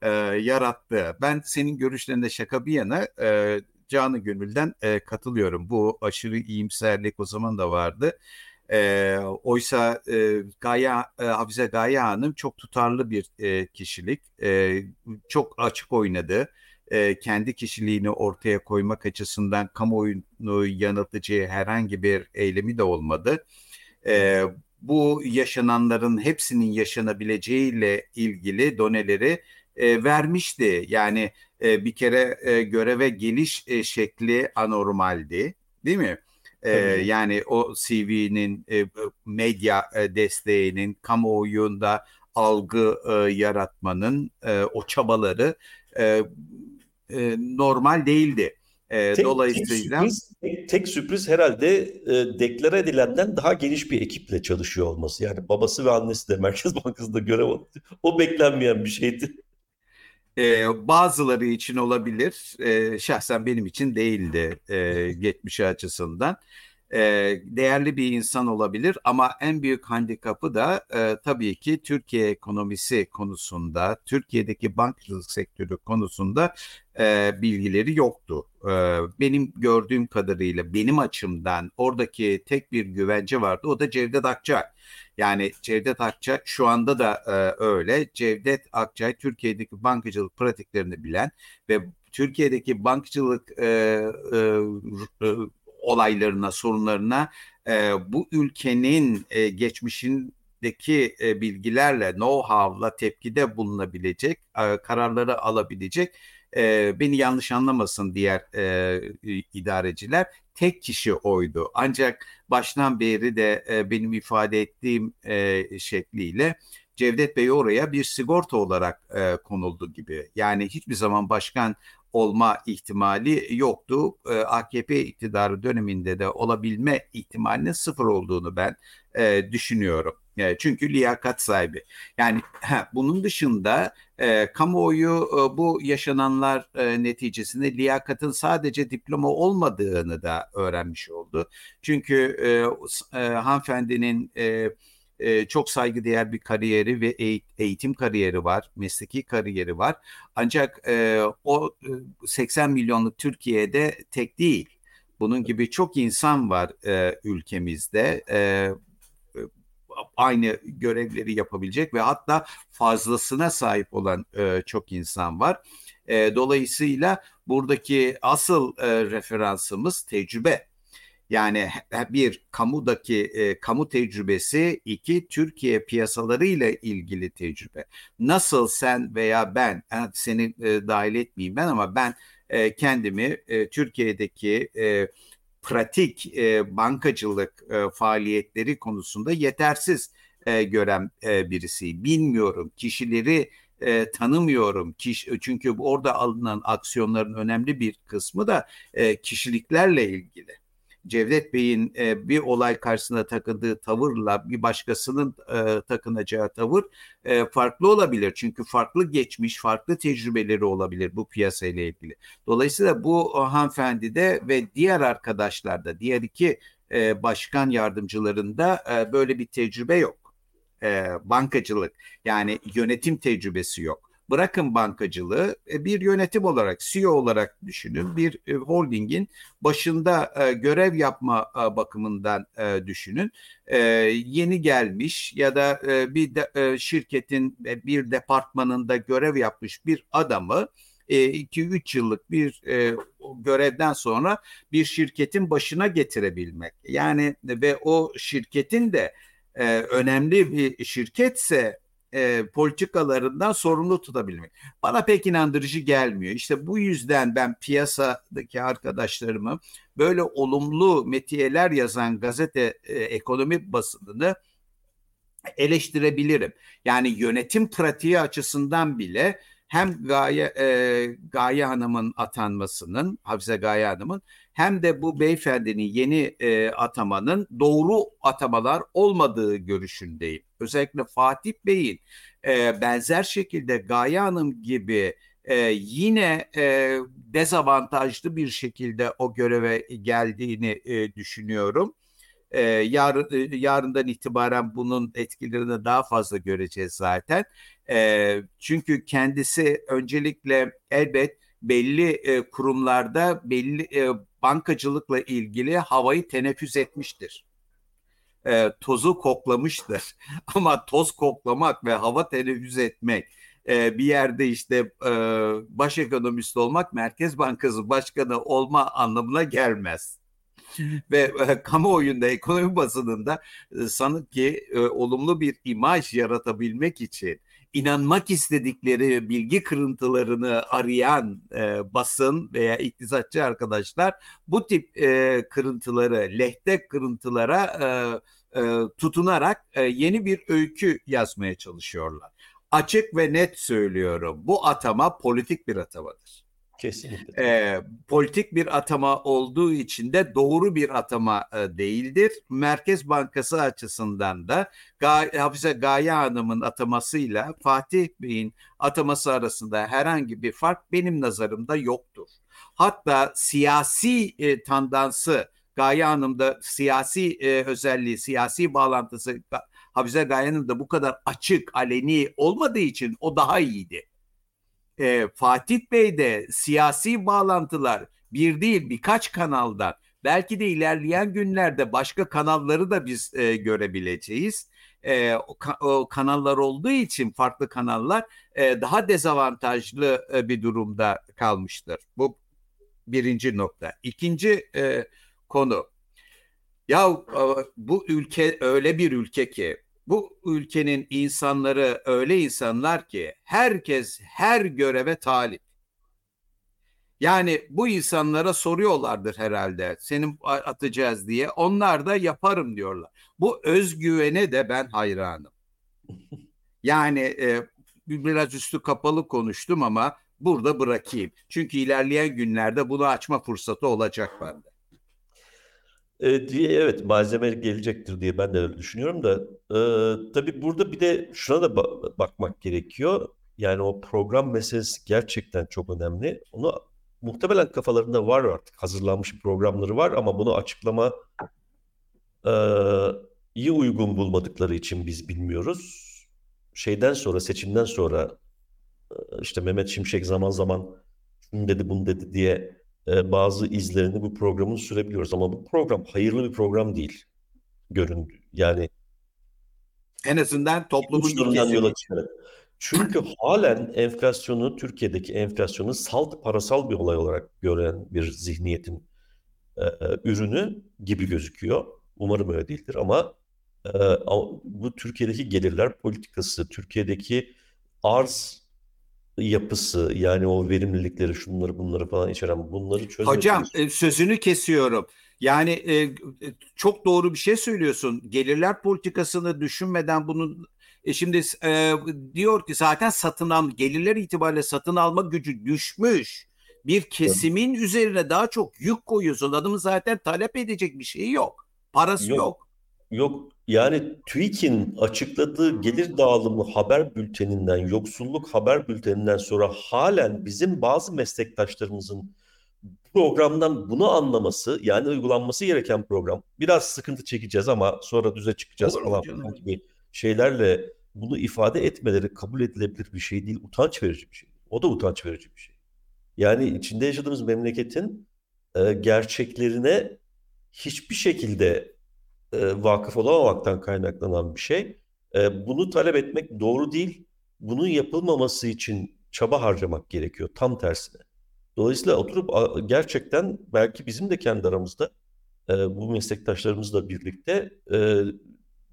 e, yarattı. Ben senin görüşlerinde şaka bir yana e, canı gönülden e, katılıyorum. Bu aşırı iyimserlik o zaman da vardı. E, oysa e, Gaye, e, Hafize Gaye Hanım çok tutarlı bir e, kişilik. E, çok açık oynadı. E, kendi kişiliğini ortaya koymak açısından kamuoyunu yanıltıcı herhangi bir eylemi de olmadı. E, bu yaşananların hepsinin yaşanabileceğiyle ilgili doneleri e, vermişti. Yani e, bir kere e, göreve geliş e, şekli anormaldi, değil mi? Ee, yani o CV'nin e, medya desteğinin kamuoyunda algı e, yaratmanın e, o çabaları e, e, normal değildi. E, tek, dolayısıyla tek sürpriz, tek, tek sürpriz herhalde e, deklare edilenden daha geniş bir ekiple çalışıyor olması. Yani babası ve annesi de Merkez Bankası'nda görev aldı. O beklenmeyen bir şeydi. E, bazıları için olabilir. E, şahsen benim için değildi e, geçmişi açısından. E, değerli bir insan olabilir ama en büyük handikapı da e, tabii ki Türkiye ekonomisi konusunda, Türkiye'deki bankacılık sektörü konusunda e, bilgileri yoktu. E, benim gördüğüm kadarıyla benim açımdan oradaki tek bir güvence vardı. O da Cevdet Akçay. Yani Cevdet Akçay şu anda da e, öyle. Cevdet Akçay Türkiye'deki bankacılık pratiklerini bilen ve Türkiye'deki bankacılık e, e, olaylarına, sorunlarına e, bu ülkenin e, geçmişindeki e, bilgilerle, know-how'la tepkide bulunabilecek, e, kararları alabilecek e, beni yanlış anlamasın diğer e, idareciler tek kişi oydu. Ancak baştan beri de e, benim ifade ettiğim e, şekliyle Cevdet Bey oraya bir sigorta olarak e, konuldu gibi. Yani hiçbir zaman başkan olma ihtimali yoktu. E, AKP iktidarı döneminde de olabilme ihtimalinin sıfır olduğunu ben e, düşünüyorum. E, çünkü liyakat sahibi. Yani ha, bunun dışında e, kamuoyu e, bu yaşananlar e, neticesinde liyakatın sadece diploma olmadığını da öğrenmiş oldu. Çünkü e, e, hanımefendinin e, e, çok saygıdeğer bir kariyeri ve eğitim kariyeri var, mesleki kariyeri var. Ancak e, o 80 milyonluk Türkiye'de tek değil. Bunun gibi çok insan var e, ülkemizde. E, aynı görevleri yapabilecek ve hatta fazlasına sahip olan e, çok insan var. E, dolayısıyla buradaki asıl e, referansımız tecrübe. Yani bir kamudaki e, kamu tecrübesi, iki Türkiye piyasaları ile ilgili tecrübe. Nasıl sen veya ben, seni e, dahil etmeyeyim ben ama ben e, kendimi e, Türkiye'deki e, pratik e, bankacılık e, faaliyetleri konusunda yetersiz e, gören e, birisi. Bilmiyorum kişileri e, tanımıyorum. Kiş, çünkü orada alınan aksiyonların önemli bir kısmı da e, kişiliklerle ilgili. Cevdet Bey'in e, bir olay karşısında takındığı tavırla bir başkasının e, takınacağı tavır e, farklı olabilir. Çünkü farklı geçmiş, farklı tecrübeleri olabilir bu piyasayla ilgili. Dolayısıyla bu hanımefendi de ve diğer arkadaşlar da, diğer iki e, başkan yardımcılarında e, böyle bir tecrübe yok. E, bankacılık yani yönetim tecrübesi yok bırakın bankacılığı e, bir yönetim olarak CEO olarak düşünün bir e, holdingin başında e, görev yapma bakımından düşünün yeni gelmiş ya da bir şirketin bir departmanında görev yapmış bir adamı 2-3 yıllık bir görevden sonra bir şirketin başına getirebilmek. Yani ve o şirketin de önemli bir şirketse e, politikalarından sorumlu tutabilmek. Bana pek inandırıcı gelmiyor. İşte bu yüzden ben piyasadaki arkadaşlarımı böyle olumlu metiyeler yazan gazete e, ekonomi basınını eleştirebilirim. Yani yönetim pratiği açısından bile hem Gaye, e, Gaye Hanım'ın atanmasının, Hafize Gaye Hanım'ın hem de bu beyefendinin yeni e, atamanın doğru atamalar olmadığı görüşündeyim. Özellikle Fatih Bey'in e, benzer şekilde Gaye Hanım gibi e, yine e, dezavantajlı bir şekilde o göreve geldiğini e, düşünüyorum. E, yarın, e, yarından itibaren bunun etkilerini daha fazla göreceğiz zaten. E, çünkü kendisi öncelikle elbet belli e, kurumlarda belli e, bankacılıkla ilgili havayı teneffüs etmiştir. E, tozu koklamıştır. Ama toz koklamak ve hava teneffüs etmek e, bir yerde işte e, baş ekonomist olmak Merkez Bankası Başkanı olma anlamına gelmez. ve e, kamuoyunda ekonomi basınında e, sanki e, olumlu bir imaj yaratabilmek için inanmak istedikleri bilgi kırıntılarını arayan e, basın veya iktisatçı arkadaşlar bu tip e, kırıntıları, lehte kırıntılara e, e, tutunarak e, yeni bir öykü yazmaya çalışıyorlar. Açık ve net söylüyorum. Bu atama politik bir atamadır. Kesinlikle. E, politik bir atama olduğu için de doğru bir atama e, değildir. Merkez Bankası açısından da Ga Hafize Gaye Hanım'ın atamasıyla Fatih Bey'in ataması arasında herhangi bir fark benim nazarımda yoktur. Hatta siyasi e, tandansı Gaye Hanım da siyasi e, özelliği, siyasi bağlantısı Hafize Gaye Hanım da bu kadar açık, aleni olmadığı için o daha iyiydi. E, Fatih Bey de siyasi bağlantılar bir değil birkaç kanaldan belki de ilerleyen günlerde başka kanalları da biz e, görebileceğiz. E, o, o kanallar olduğu için farklı kanallar e, daha dezavantajlı e, bir durumda kalmıştır. Bu birinci nokta. İkinci e, konu. Ya e, bu ülke öyle bir ülke ki bu ülkenin insanları öyle insanlar ki herkes her göreve talip. Yani bu insanlara soruyorlardır herhalde senin atacağız diye. Onlar da yaparım diyorlar. Bu özgüvene de ben hayranım. Yani e, biraz üstü kapalı konuştum ama burada bırakayım. Çünkü ilerleyen günlerde bunu açma fırsatı olacak bende. E, diye evet malzeme gelecektir diye ben de öyle düşünüyorum da e, tabii burada bir de şuna da ba- bakmak gerekiyor. Yani o program meselesi gerçekten çok önemli. Onu muhtemelen kafalarında var artık hazırlanmış programları var ama bunu açıklama e, iyi uygun bulmadıkları için biz bilmiyoruz. Şeyden sonra seçimden sonra e, işte Mehmet Şimşek zaman zaman şunu dedi bunu dedi diye e, bazı izlerini bu programın sürebiliyoruz ama bu program hayırlı bir program değil göründü. Yani en azından toplumun uçlarından yola çıkarak. Çünkü halen enflasyonu Türkiye'deki enflasyonu salt parasal bir olay olarak gören bir zihniyetin e, ürünü gibi gözüküyor. Umarım öyle değildir ama e, bu Türkiye'deki gelirler politikası, Türkiye'deki arz yapısı yani o verimlilikleri şunları bunları falan içeren bunları çözmek. Hocam e, sözünü kesiyorum. Yani e, çok doğru bir şey söylüyorsun. Gelirler politikasını düşünmeden bunun e şimdi e, diyor ki zaten satın al gelirler itibariyle satın alma gücü düşmüş. Bir kesimin evet. üzerine daha çok yük koyuyorsun. Adamın zaten talep edecek bir şeyi yok. Parası yok. Yok. Yok. Yani TÜİK'in açıkladığı gelir dağılımı haber bülteninden, yoksulluk haber bülteninden sonra halen bizim bazı meslektaşlarımızın programdan bunu anlaması yani uygulanması gereken program. Biraz sıkıntı çekeceğiz ama sonra düze çıkacağız Olur falan gibi şeylerle bunu ifade etmeleri kabul edilebilir bir şey değil. Utanç verici bir şey. O da utanç verici bir şey. Yani içinde yaşadığımız memleketin e, gerçeklerine hiçbir şekilde e, vakıf olamamaktan kaynaklanan bir şey. E, bunu talep etmek doğru değil. Bunun yapılmaması için çaba harcamak gerekiyor tam tersine. Dolayısıyla oturup gerçekten belki bizim de kendi aramızda e, bu meslektaşlarımızla birlikte e,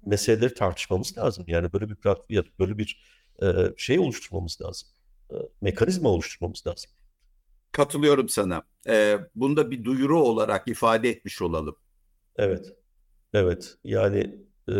meseleleri tartışmamız lazım. Yani böyle bir platform, böyle bir e, şey oluşturmamız lazım. E, mekanizma oluşturmamız lazım. Katılıyorum sana. E, bunu da bir duyuru olarak ifade etmiş olalım. Evet. Evet. Yani e,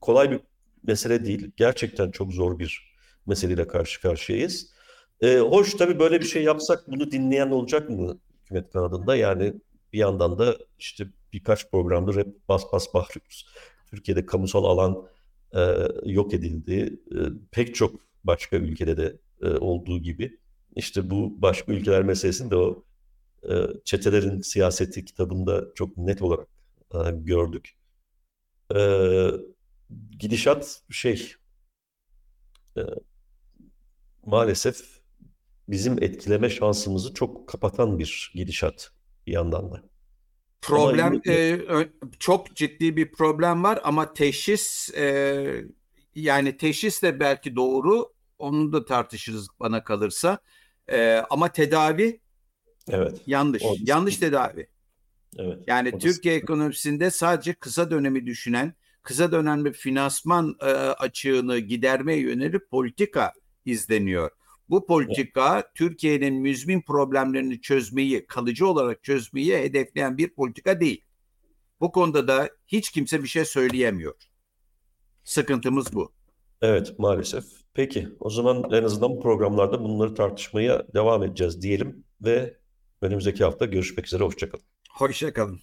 kolay bir mesele değil. Gerçekten çok zor bir meseleyle karşı karşıyayız. E, hoş tabii böyle bir şey yapsak bunu dinleyen olacak mı hükümet kanadında? Yani bir yandan da işte birkaç programdır hep bas bas bağırıyoruz. Türkiye'de kamusal alan e, yok edildi. E, pek çok başka ülkede de e, olduğu gibi. İşte bu başka ülkeler meselesini de o e, çetelerin siyaseti kitabında çok net olarak e, gördük. E, gidişat şey e, maalesef bizim etkileme şansımızı çok kapatan bir gidişat bir yandan da. Problem e, çok ciddi bir problem var ama teşhis e, yani teşhis de belki doğru onu da tartışırız bana kalırsa e, ama tedavi evet yanlış o, yanlış tedavi. Evet. Yani Türkiye sıkıntı. ekonomisinde sadece kısa dönemi düşünen kısa dönemli finansman e, açığını gidermeye yönelik politika izleniyor. Bu politika Türkiye'nin müzmin problemlerini çözmeyi, kalıcı olarak çözmeyi hedefleyen bir politika değil. Bu konuda da hiç kimse bir şey söyleyemiyor. Sıkıntımız bu. Evet maalesef. Peki o zaman en azından bu programlarda bunları tartışmaya devam edeceğiz diyelim ve önümüzdeki hafta görüşmek üzere. Hoşçakalın. Hoşçakalın.